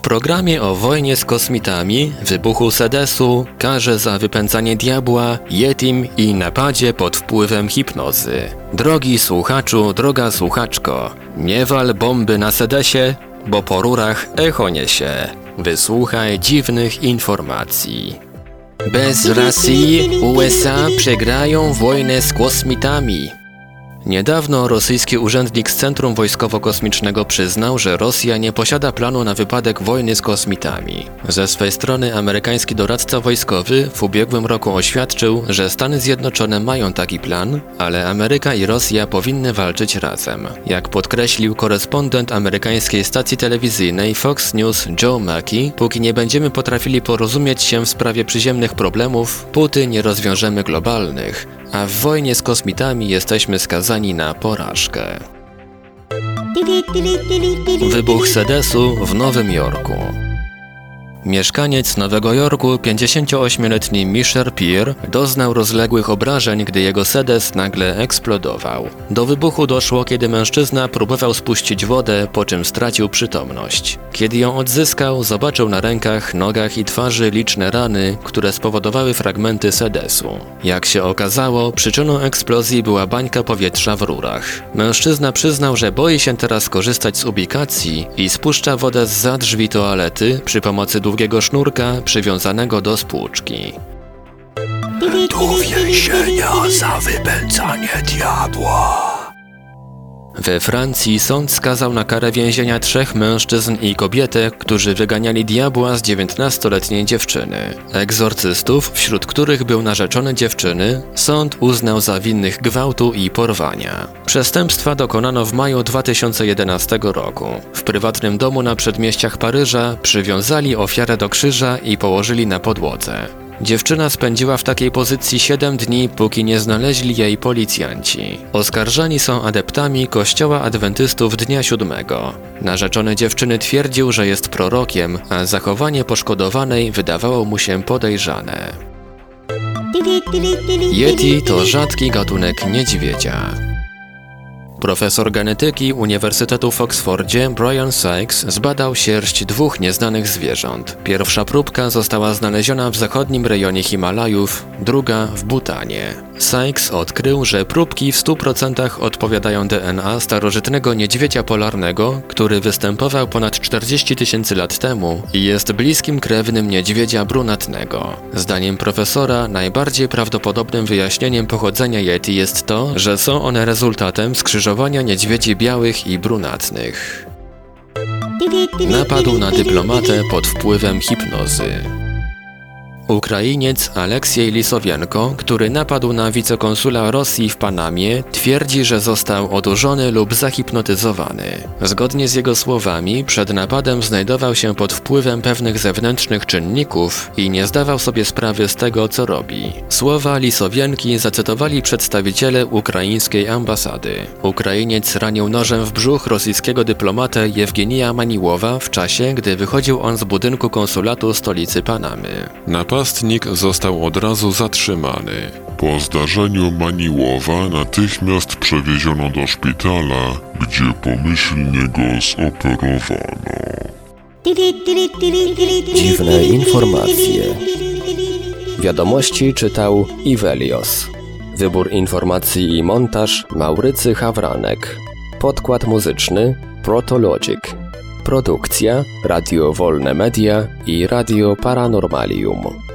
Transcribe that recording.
W programie o wojnie z kosmitami, wybuchu sedesu, karze za wypędzanie diabła, jetim i napadzie pod wpływem hipnozy. Drogi słuchaczu, droga słuchaczko, nie wal bomby na sedesie, bo po rurach echo niesie. Wysłuchaj dziwnych informacji. Bez Rosji USA przegrają wojnę z kosmitami. Niedawno rosyjski urzędnik z Centrum Wojskowo-Kosmicznego przyznał, że Rosja nie posiada planu na wypadek wojny z kosmitami. Ze swej strony amerykański doradca wojskowy w ubiegłym roku oświadczył, że Stany Zjednoczone mają taki plan, ale Ameryka i Rosja powinny walczyć razem. Jak podkreślił korespondent amerykańskiej stacji telewizyjnej Fox News Joe Mackey, póki nie będziemy potrafili porozumieć się w sprawie przyziemnych problemów, póty nie rozwiążemy globalnych, a w wojnie z kosmitami jesteśmy skazani na porażkę. Wybuch sedesu w Nowym Jorku. Mieszkaniec Nowego Jorku, 58-letni Misher Peer, doznał rozległych obrażeń, gdy jego sedes nagle eksplodował. Do wybuchu doszło, kiedy mężczyzna próbował spuścić wodę, po czym stracił przytomność. Kiedy ją odzyskał, zobaczył na rękach, nogach i twarzy liczne rany, które spowodowały fragmenty sedesu. Jak się okazało, przyczyną eksplozji była bańka powietrza w rurach. Mężczyzna przyznał, że boi się teraz korzystać z ubikacji i spuszcza wodę z drzwi toalety przy pomocy długiego sznurka przywiązanego do spłuczki. Do więzienia za wypędzanie diabła. We Francji sąd skazał na karę więzienia trzech mężczyzn i kobietę, którzy wyganiali diabła z 19-letniej dziewczyny. Egzorcystów, wśród których był narzeczony dziewczyny, sąd uznał za winnych gwałtu i porwania. Przestępstwa dokonano w maju 2011 roku. W prywatnym domu na przedmieściach Paryża przywiązali ofiarę do krzyża i położyli na podłodze. Dziewczyna spędziła w takiej pozycji 7 dni, póki nie znaleźli jej policjanci. Oskarżani są adeptami Kościoła Adwentystów Dnia Siódmego. Narzeczony dziewczyny twierdził, że jest prorokiem, a zachowanie poszkodowanej wydawało mu się podejrzane. Yeti to rzadki gatunek niedźwiedzia. Profesor genetyki Uniwersytetu w Oksfordzie Brian Sykes zbadał sierść dwóch nieznanych zwierząt. Pierwsza próbka została znaleziona w zachodnim rejonie Himalajów, druga w Butanie. Sykes odkrył, że próbki w 100% odpowiadają DNA starożytnego niedźwiedzia polarnego, który występował ponad 40 tysięcy lat temu i jest bliskim krewnym niedźwiedzia brunatnego. Zdaniem profesora najbardziej prawdopodobnym wyjaśnieniem pochodzenia Yeti jest to, że są one rezultatem skrzyżowania niedźwiedzi białych i brunatnych. Napadł na dyplomatę pod wpływem hipnozy. Ukrainiec Aleksiej Lisowienko, który napadł na wicekonsula Rosji w Panamie, twierdzi, że został odurzony lub zahipnotyzowany. Zgodnie z jego słowami, przed napadem znajdował się pod wpływem pewnych zewnętrznych czynników i nie zdawał sobie sprawy z tego, co robi. Słowa Lisowienki zacytowali przedstawiciele ukraińskiej ambasady. Ukrainiec ranił nożem w brzuch rosyjskiego dyplomatę Jewgenija Maniłowa w czasie, gdy wychodził on z budynku konsulatu stolicy Panamy. Napastnik został od razu zatrzymany. Po zdarzeniu Maniłowa natychmiast przewieziono do szpitala, gdzie pomyślnie go zoperowano. Dziwne informacje. Wiadomości czytał Ivelios. Wybór informacji i montaż Maurycy Hawranek. Podkład muzyczny Protologic. Produkcja Radio Wolne Media i Radio Paranormalium.